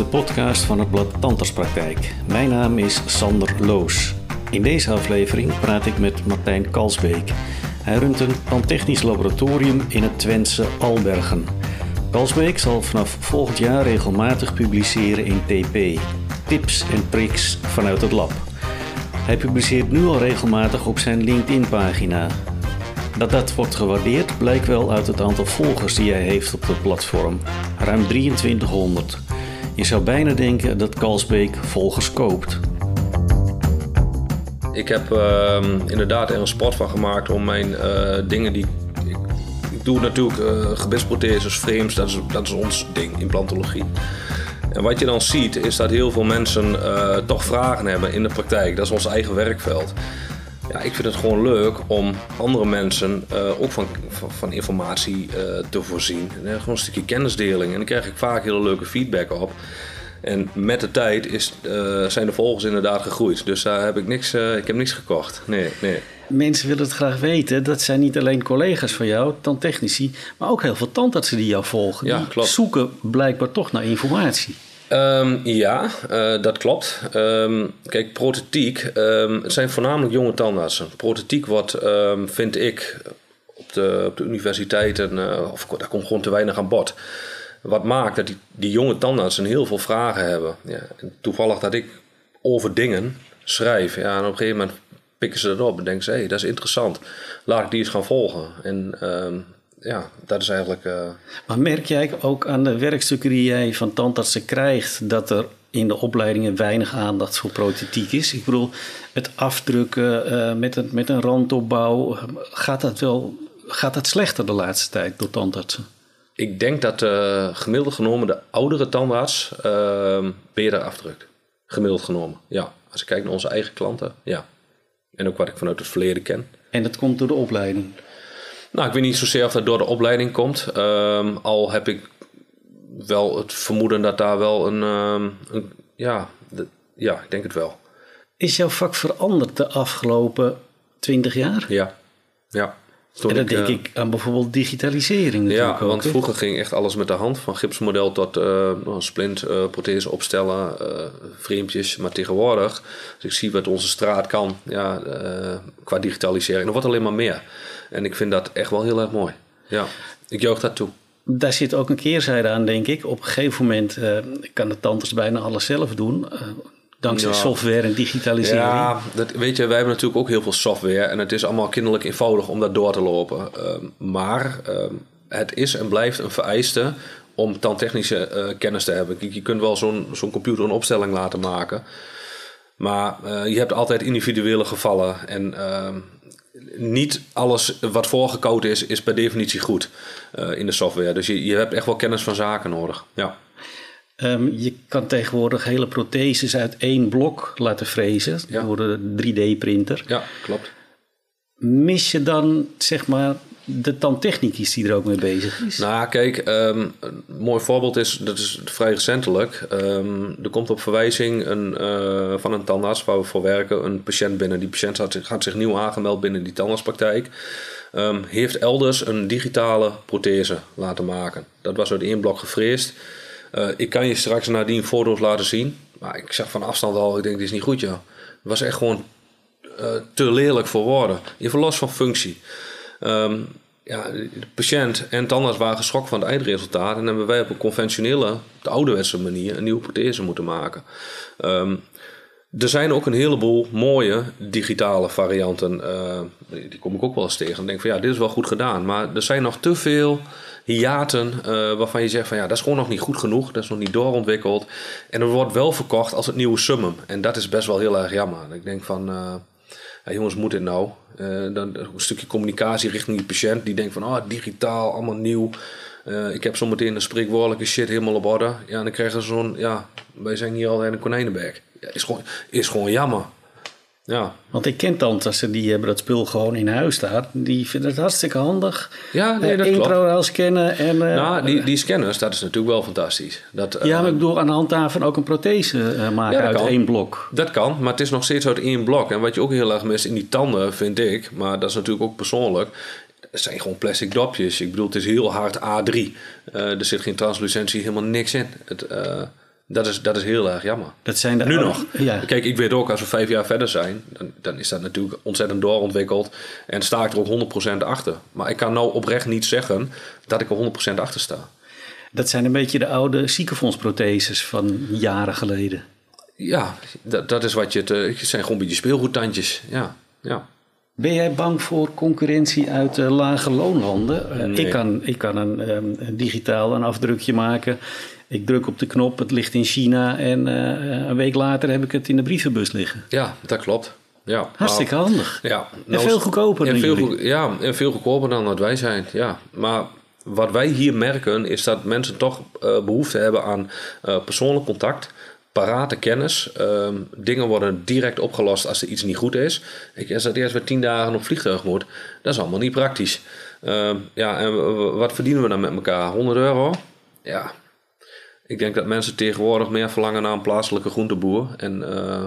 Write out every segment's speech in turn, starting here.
de podcast van het blad Tandartspraktijk. Mijn naam is Sander Loos. In deze aflevering praat ik met Martijn Kalsbeek. Hij runt een tandtechnisch laboratorium in het Twentse Albergen. Kalsbeek zal vanaf volgend jaar regelmatig publiceren in TP. Tips en tricks vanuit het lab. Hij publiceert nu al regelmatig op zijn LinkedIn-pagina. Dat dat wordt gewaardeerd blijkt wel uit het aantal volgers die hij heeft op het platform. Ruim 2300. Je zou bijna denken dat Kalsbeek volgers koopt. Ik heb ehm, inderdaad er een sport van gemaakt om mijn eh, dingen die. Ik, doe natuurlijk uh, gebitsprotheses, frames, dat is, dat is ons ding, implantologie. En wat je dan ziet is dat heel veel mensen eh, toch vragen hebben in de praktijk. Dat is ons eigen werkveld. Ja, ik vind het gewoon leuk om andere mensen ook van, van, van informatie te voorzien. En, gewoon een stukje kennisdeling. En dan krijg ik vaak hele leuke feedback op. En met de tijd is, zijn de volgers inderdaad gegroeid. Dus daar heb ik niks, ik heb niks gekocht. Nee, nee. Mensen willen het graag weten. Dat zijn niet alleen collega's van jou, tandtechnici, maar ook heel veel tandartsen die jou volgen. Ja, die klopt. zoeken blijkbaar toch naar informatie. Um, ja, uh, dat klopt. Um, kijk, prothetiek, um, het zijn voornamelijk jonge tandartsen. Prothetiek wordt, vind ik, op de, op de universiteiten, of daar komt gewoon te weinig aan bod wat maakt dat die, jonge tandartsen heel veel vragen hebben. Ja, toevallig dat ik over dingen schrijf. Ja, en op een gegeven moment pikken ze dat op en denken ze: hé, hey, dat is interessant. Laat ik die eens gaan volgen. En uh, ja, dat is eigenlijk. Uh... Maar merk jij ook aan de werkstukken die jij van tandartsen krijgt dat er in de opleidingen weinig aandacht voor prothetiek is? Ik bedoel, het afdrukken uh, met, een, met een randopbouw, gaat dat wel gaat dat slechter de laatste tijd door tandartsen? Ik denk dat uh, gemiddeld genomen de oudere tandarts uh, beter afdrukt. Gemiddeld genomen, ja. Als ik kijk naar onze eigen klanten, ja. En ook wat ik vanuit het verleden ken. En dat komt door de opleiding? Nou, ik weet niet zozeer of dat door de opleiding komt. Um, al heb ik wel het vermoeden dat daar wel een... Um, een ja, de, ja, ik denk het wel. Is jouw vak veranderd de afgelopen twintig jaar? Ja, ja. Toen en dan ik, denk uh, ik aan bijvoorbeeld digitalisering. Ja, ook, want he? vroeger ging echt alles met de hand. Van gipsmodel tot uh, splint, uh, prothese opstellen, vreempjes. Maar tegenwoordig, als ik zie wat onze straat kan ja, qua digitalisering, er wordt alleen maar meer. En ik vind dat echt wel heel erg mooi. Ja, ik juich dat toe. Daar zit ook een keerzijde aan, denk ik. Op een gegeven moment kan de tandarts bijna alles zelf doen. Dankzij ja. software en digitalisering. Ja, dat, weet je, wij hebben natuurlijk ook heel veel software. En het is allemaal kinderlijk eenvoudig om dat door te lopen. Um, maar um, het is en blijft een vereiste om tandtechnische uh, kennis te hebben. Je kunt wel zo'n zo'n computer een opstelling laten maken. Maar uh, je hebt altijd individuele gevallen. En uh, niet alles wat voorgekoud is, is per definitie goed uh, in de software. Dus je, je hebt echt wel kennis van zaken nodig. Ja. Um, je kan tegenwoordig hele protheses uit één blok laten frezen ja. door de 3D-printer. Ja, klopt. Mis je dan, zeg maar, de tandtechnicus die er ook mee bezig is? Nou, kijk, um, een mooi voorbeeld is, dat is vrij recentelijk. Um, er komt op verwijzing een, uh, van een tandarts waar we voor werken een patiënt binnen. Die patiënt had, zich nieuw aangemeld binnen die tandartspraktijk. Um, heeft elders een digitale prothese laten maken. Dat was uit één blok gefreesd. Uh, ik kan je straks nadien foto's laten zien. Maar ik zag van afstand al, ik denk, dit is niet goed, ja. Het was echt gewoon uh, te lelijk voor woorden. Even los van functie. Um, ja, de patiënt en tandarts waren geschokt van het eindresultaat. En hebben wij op een conventionele, de ouderwetse manier, een nieuwe prothese moeten maken. Um, er zijn ook een heleboel mooie digitale varianten. Uh, die kom ik ook wel eens tegen. En denk van ja, dit is wel goed gedaan. Maar er zijn nog te veel hiaten uh, waarvan je zegt van ja, dat is gewoon nog niet goed genoeg. Dat is nog niet doorontwikkeld. En er wordt wel verkocht als het nieuwe summum. En dat is best wel heel erg jammer. Ik denk van, uh, jongens, moet dit nou? Uh, dan een stukje communicatie richting die patiënt. Die denkt van, oh, digitaal, allemaal nieuw. ik heb zometeen de spreekwoordelijke shit helemaal op orde. Ja, en dan krijgen ze zo'n, ja, wij zijn hier al in een konijnenberg. Ja, is, gewoon, is gewoon jammer. Ja. Want ik ken tandartsen die hebben dat spul gewoon in huis staan. Die vinden het hartstikke handig. Ja, nee, dat uh, klopt. Scannen. En, uh, nou, die, die scanners, dat is natuurlijk wel fantastisch. Dat, uh, ja, maar ik bedoel aan de hand daarvan ook een prothese maken ja, uit kan. één blok. Dat kan, maar het is nog steeds uit één blok. En wat je ook heel erg mist in die tanden, vind ik... maar dat is natuurlijk ook persoonlijk... Het zijn gewoon plastic dopjes. Ik bedoel, het is heel hard A3. er zit geen translucentie, helemaal niks in. Het, Dat is, dat is heel erg jammer. Dat zijn de Nu oude- nog. Ja. Kijk, ik weet ook, als we vijf jaar verder zijn, dan, dan is dat natuurlijk ontzettend doorontwikkeld. En sta ik er ook 100% achter. Maar ik kan nou oprecht niet zeggen dat ik er 100% achter sta. Dat zijn een beetje de oude ziekenfondsprotheses van jaren geleden. Ja, dat, dat is wat je... Het, het zijn gewoon een beetje speelgoedtandjes. Ja, ja. Ben jij bang voor concurrentie uit eh, lage loonlanden? Eh, Nee. ik, kan, ik kan een, ehm, een digitaal een afdrukje maken. Ik druk op de knop, het ligt in China en eh, een week later heb ik het in de brievenbus liggen. ja dat klopt. Ja, Hartstikke handig. Ja, En veel goedkoper En dan veel, goed- ja, en veel goedkoper dan dat wij zijn. Ja. Maar wat wij hier merken is dat mensen toch eh, behoefte hebben aan persoonlijk contact, parate kennis. Ehm, dingen worden direct opgelost als er iets niet goed is. Ik, als dat eerst weer tien dagen op vliegtuig moet, dat is allemaal niet praktisch. Ehm, ja, en wat verdienen we dan met elkaar? 100 euro? Ja. Ik denk dat mensen tegenwoordig meer verlangen naar een plaatselijke groenteboer. En eh,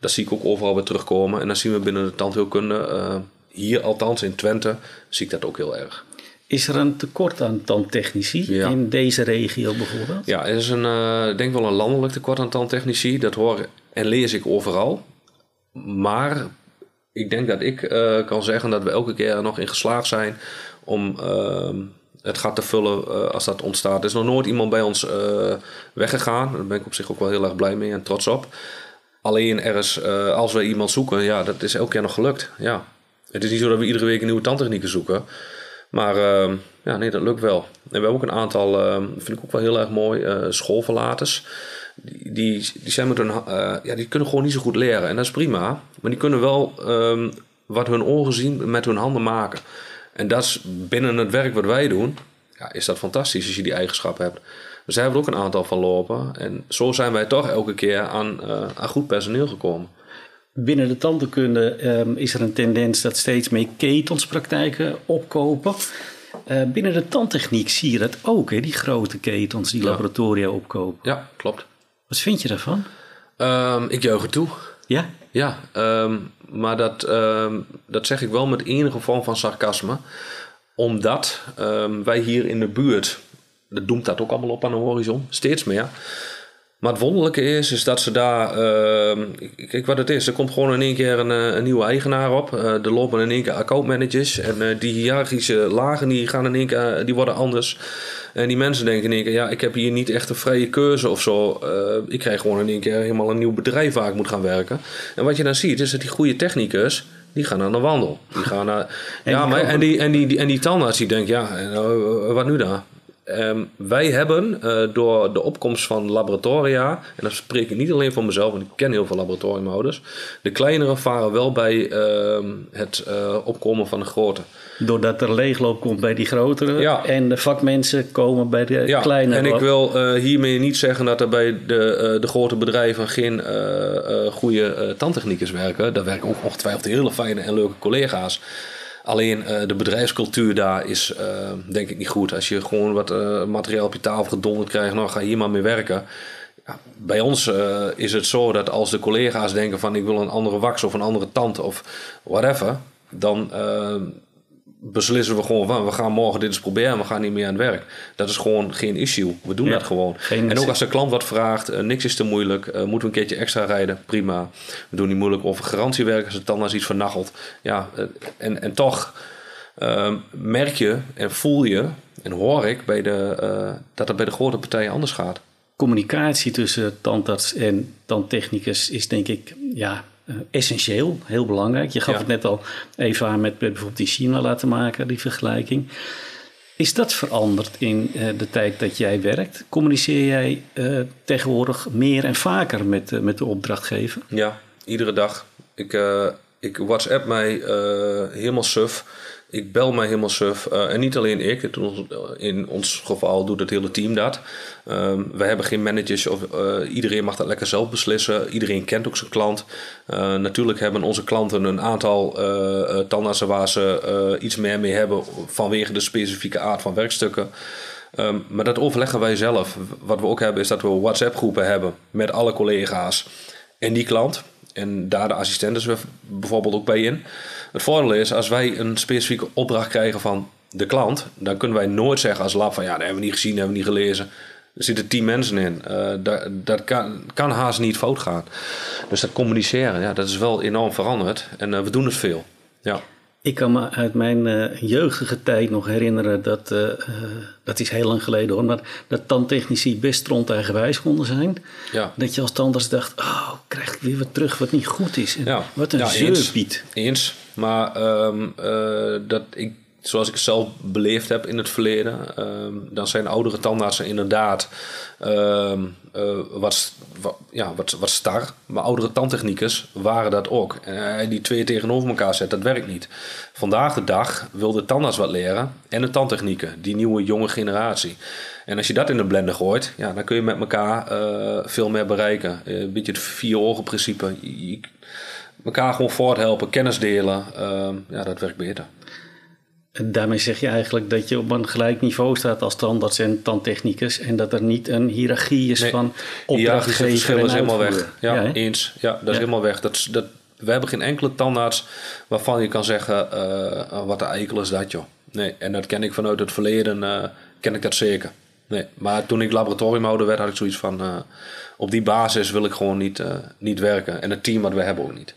dat zie ik ook overal weer terugkomen. En dan zien we binnen de tandheelkunde, eh, hier althans in Twente, zie ik dat ook heel erg. Is er een tekort aan tandtechnici Ja. in deze regio bijvoorbeeld? Ja, er is een, eh, denk wel een landelijk tekort aan tandtechnici. Dat hoor en lees ik overal. Maar ik denk dat ik eh, kan zeggen dat we elke keer er nog in geslaagd zijn om ehm, het gat te vullen eh, als dat ontstaat. Er is nog nooit iemand bij ons weggegaan. Daar ben ik op zich ook wel heel erg blij mee en trots op. Alleen er is, als we iemand zoeken, ja, dat is elke keer nog gelukt. Ja. Het is niet zo dat we iedere week een nieuwe tandtechnieker zoeken. Maar ehm, ja, nee, dat lukt wel. En we hebben ook een aantal, ehm, vind ik ook wel heel erg mooi, eh, schoolverlaters. Die, die, zijn met hun, eh, ja, die kunnen gewoon niet zo goed leren. En dat is prima. Maar die kunnen wel ehm, wat hun ogen zien met hun handen maken. En dat is binnen het werk wat wij doen, ja, is dat fantastisch als je die eigenschappen hebt. Dus hebben we er ook een aantal van lopen. En zo zijn wij toch elke keer aan, eh, aan goed personeel gekomen. Binnen de tandheelkunde ehm, is er een tendens dat steeds meer ketenspraktijken opkopen. Eh, binnen de tandtechniek zie je dat ook, hè? die grote ketens die Ja. laboratoria opkopen. Ja, klopt. Wat vind je daarvan? Ehm, ik juich het toe. Ja? Ja, ehm, maar dat, dat zeg ik wel met enige vorm van sarcasme. Omdat wij hier in de buurt, dat doemt dat ook allemaal op aan de horizon, steeds meer. Maar het wonderlijke is, is dat ze daar, ehm, kijk wat het is, er komt gewoon in één keer een, eh, een nieuwe eigenaar op. Eh, er lopen in één keer accountmanagers en eh, die hiërarchische lagen die gaan in één keer, die worden anders. En die mensen denken in één keer, ja, ik heb hier niet echt een vrije keuze of zo. Ik krijg gewoon in één keer helemaal een nieuw bedrijf waar ik moet gaan werken. En wat je dan ziet, is dat die goede technicus, die gaan aan de wandel. Die gaan naar, En ja, die maar, en, die, en, die, en die tandarts die denkt, ja, wat nu dan? Ehm, wij hebben eh, door de opkomst van laboratoria, en dat spreek ik niet alleen van mezelf, want ik ken heel veel laboratoriumhouders, de kleinere varen wel bij ehm, het eh, opkomen van de grote. Doordat er leegloop komt bij die grotere Ja. en de vakmensen komen bij de Ja, kleinere. en ik wil eh, hiermee niet zeggen dat er bij de, de grote bedrijven geen goede tandtechniekers werken. Daar werken ook ongetwijfeld hele fijne en leuke collega's. Alleen eh, de bedrijfscultuur daar is eh, denk ik niet goed. Als je gewoon wat eh, materiaal op je tafel gedonderd krijgt, nou ga hier maar mee werken. Ja, bij ons is het zo dat als de collega's denken van ik wil een andere wax of een andere tand of whatever, dan beslissen we gewoon van we gaan morgen dit eens proberen en we gaan niet meer aan het werk. Dat is gewoon geen issue. We doen Ja, dat gewoon. en ook als de klant wat vraagt, eh, niks is te moeilijk, eh, moeten we een keertje extra rijden, prima. We doen niet moeilijk over garantiewerk als het dan als iets vernachelt. Ja, eh, en, en toch eh, merk je en voel je en hoor ik bij de, dat het bij de grote partijen anders gaat. Communicatie tussen tandarts en tandtechnicus is denk ik ja, essentieel, heel belangrijk. Je gaf Ja. het net al even aan met bijvoorbeeld in China laten maken, die vergelijking. Is dat veranderd in eh, de tijd dat jij werkt? Communiceer jij eh, tegenwoordig meer en vaker met, eh, met de opdrachtgever? Ja, iedere dag. Ik, eh, ik WhatsApp mij eh, helemaal suf. Ik bel mij helemaal suf. Eh, en niet alleen ik. Het- In ons geval doet het hele team dat. Ehm, we hebben geen managers. Of, eh, iedereen mag dat lekker zelf beslissen. Iedereen kent ook zijn klant. Eh, natuurlijk hebben onze klanten een aantal eh eh, tandartsen waar ze eh, iets meer mee hebben vanwege de specifieke aard van werkstukken. Ehm, maar dat overleggen wij zelf. Wat we ook hebben is dat we WhatsApp-groepen hebben met alle collega's en die klant. En daar de assistenten bijvoorbeeld ook bij in. Het voordeel is, als wij een specifieke opdracht krijgen van de klant, dan kunnen wij nooit zeggen als lab van ja, dat hebben we niet gezien, dat hebben we niet gelezen. Er zitten tien mensen in. Uh, dat dat kan, kan haast niet fout gaan. Dus dat communiceren, ja, dat is wel enorm veranderd. En uh, we doen het veel. Ja. Ik kan me uit mijn uh, jeugdige tijd nog herinneren dat, uh, uh, dat is heel lang geleden hoor, maar dat tandtechnici best eigenwijs konden zijn. Ja. Dat je als tandarts dacht, oh, krijg ik weer wat terug wat niet goed is. En ja. Wat een ja. Eens, eens. Maar um, dat ik zoals ik het zelf beleefd heb in het verleden, ehm, dan zijn oudere tandartsen inderdaad ehm, eh, wat, ja, wat, wat star. Maar oudere tandtechnicus waren dat ook. En die twee tegenover elkaar zet, dat werkt niet. Vandaag de dag wil de tandarts wat leren en de tandtechnieken, die nieuwe jonge generatie. En als je dat in de blender gooit, ja, dan kun je met elkaar uh, veel meer bereiken. Uh, een beetje het vier ogen principe. Elkaar gewoon voorthelpen, kennis delen. Ehm, ja, dat werkt beter. En daarmee zeg je eigenlijk dat je op een gelijk niveau staat als tandarts en tandtechnicus. En dat er niet een hiërarchie is van opdrachtgever en is helemaal weg. Ja, eens. Ja, dat is helemaal weg. Dat, dat, we hebben geen enkele tandarts waarvan je kan zeggen, uh, wat de eikel is dat joh. Nee, en dat ken ik vanuit het verleden, uh, ken ik dat zeker. Nee, maar toen ik laboratoriumhouder werd, had ik zoiets van, uh, op die basis wil ik gewoon niet, niet werken. En het team wat we hebben ook niet.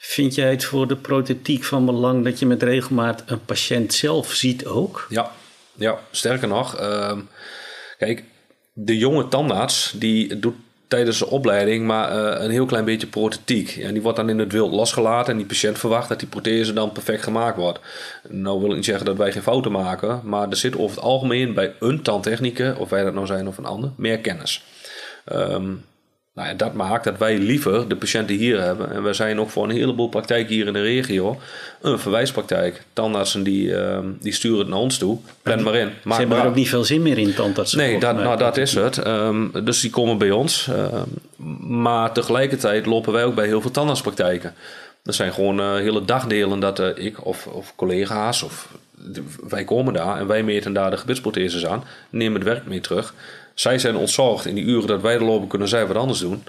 Vind jij het voor de prothetiek van belang dat je met regelmaat een patiënt zelf ziet ook? Ja, ja sterker nog. Uh, kijk, de jonge tandarts die doet tijdens de opleiding maar uh, een heel klein beetje prothetiek. En die wordt dan in het wild losgelaten en die patiënt verwacht dat die prothese dan perfect gemaakt wordt. Nou wil ik niet zeggen dat wij geen fouten maken, maar er zit over het algemeen bij een tandtechnicus, of wij dat nou zijn of een ander, meer kennis. Um, nou, dat maakt dat wij liever de patiënten hier hebben. En wij zijn ook voor een heleboel praktijken hier in de regio een verwijspraktijk. Tandartsen die, uh, die sturen het naar ons toe. Plan maar in. Ze hebben er ook niet veel zin meer in, tandartsen. Nee, dat, nou, dat is het. Um, dus die komen bij ons. Um, maar tegelijkertijd lopen wij ook bij heel veel tandartspraktijken. Er zijn gewoon uh, hele dagdelen dat uh, ik of, of collega's of wij komen daar en wij meten daar de gebitsprotheses aan, nemen het werk mee terug zij zijn ontzorgd in die uren dat wij er lopen, kunnen zij wat anders doen.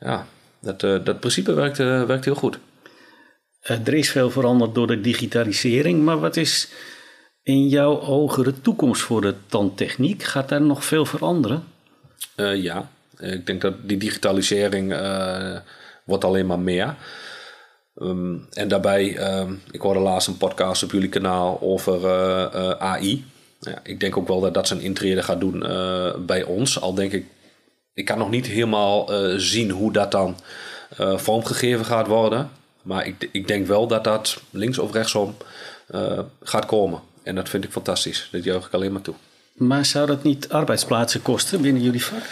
Ja, dat, uh, dat principe werkt, uh, werkt heel goed. Uh, er is veel veranderd door de digitalisering, maar wat is in jouw ogen de toekomst voor de tandtechniek? Gaat daar nog veel veranderen? ja, ik denk dat die digitalisering wordt alleen maar meer. Um, en daarbij, um, ik hoorde laatst een podcast op jullie kanaal over AI. Ja, ik denk ook wel dat dat zijn intrede gaat doen uh, bij ons. Al denk ik, ik kan nog niet helemaal uh, zien hoe dat dan uh, vormgegeven gaat worden. Maar ik, ik denk wel dat dat links of rechtsom gaat komen. En dat vind ik fantastisch. Dat juich ik alleen maar toe. Maar zou dat niet arbeidsplaatsen kosten binnen jullie vak?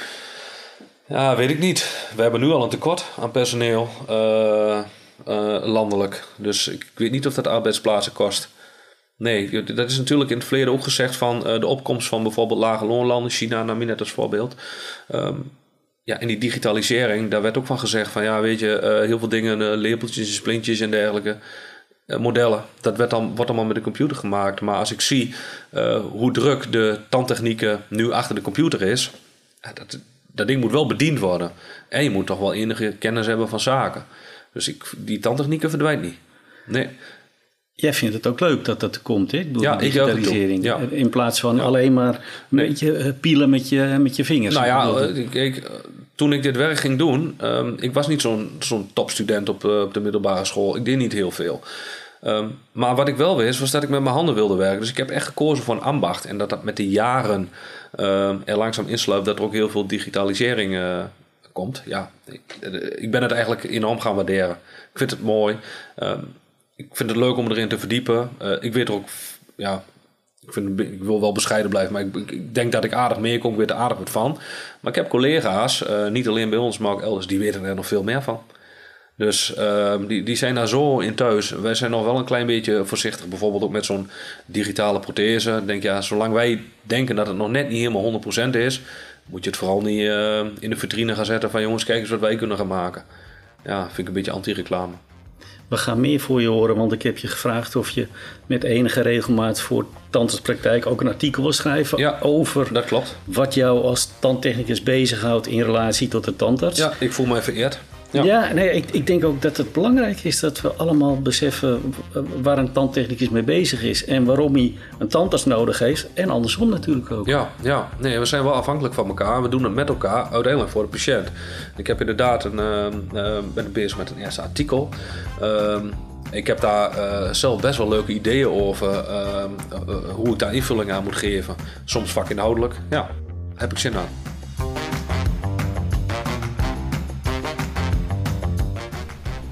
Ja, weet ik niet. We hebben nu al een tekort aan personeel landelijk. Dus ik weet niet of dat arbeidsplaatsen kost. Nee, dat is natuurlijk in het verleden ook gezegd van uh, de opkomst van bijvoorbeeld lage loonlanden, China nam je net als voorbeeld. Um, ja, en die digitalisering, daar werd ook van gezegd van ja, weet je, uh, heel veel dingen, lepeltjes en splintjes en dergelijke. modellen, dat werd dan, wordt allemaal met de computer gemaakt. Maar als ik zie hoe druk de tandtechnieken nu achter de computer is, dat, dat ding moet wel bediend worden. En je moet toch wel enige kennis hebben van zaken. Dus ik, die tandtechnieken verdwijnt niet. Nee. Jij vindt het ook leuk dat dat komt, hè? Ja, digitalisering. Ja. In plaats van alleen maar een beetje eh, pielen met je, met je vingers. Nou ja, eh, kijk, toen ik dit werk ging doen, um, ik was niet zo'n zo'n topstudent op, uh, op de middelbare school. Ik deed niet heel veel. Um, maar wat ik wel wist, was dat ik met mijn handen wilde werken. Dus ik heb echt gekozen voor een ambacht. En dat dat met de jaren um, er langzaam insluipt dat er ook heel veel digitalisering uh, komt. Ja, ik, ik, ben het eigenlijk enorm gaan waarderen. Ik vind het mooi ik vind het leuk om erin te verdiepen. Uh, ik weet er ook, ja, ik, vind, ik wil wel bescheiden blijven, maar ik, ik, denk dat ik aardig meer kom, ik weet er aardig wat van. Maar ik heb collega's, uh, niet alleen bij ons, maar ook elders, die weten er nog veel meer van. Dus uh, die, die zijn daar zo in thuis. Wij zijn nog wel een klein beetje voorzichtig, bijvoorbeeld ook met zo'n digitale prothese. Denk ja, zolang wij denken dat het nog net niet helemaal 100% is, moet je het vooral niet uh, in de vitrine gaan zetten van jongens, kijk eens wat wij kunnen gaan maken. Ja, vind ik een beetje anti-reclame we gaan meer voor je horen, want ik heb je gevraagd of je met enige regelmaat voor tandartspraktijk ook een artikel wil schrijven ja, over dat klopt. wat jou als tandtechnicus bezighoudt in relatie tot de tandarts. Ja, ik voel mij vereerd. Ja, nee, ik, ik denk ook dat het belangrijk is dat we allemaal beseffen waar een tandtechnicus mee bezig is en waarom hij een tandarts nodig heeft. En andersom natuurlijk ook. Ja, ja. Nee, we zijn wel afhankelijk van elkaar. We doen het met elkaar, uiteindelijk voor de patiënt. Ik heb inderdaad een, uh, ben bezig met een eerste artikel. Uh, ik heb daar uh, zelf best wel leuke ideeën over ehm, hoe ik daar invulling aan moet geven. Soms vakinhoudelijk. Ja, heb ik zin aan.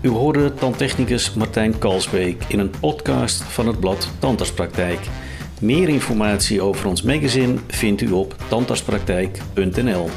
U hoorde tandtechnicus Martijn Kalsbeek in een podcast van het blad Tandartspraktijk. Meer informatie over ons magazine vindt u op tandartspraktijk.nl.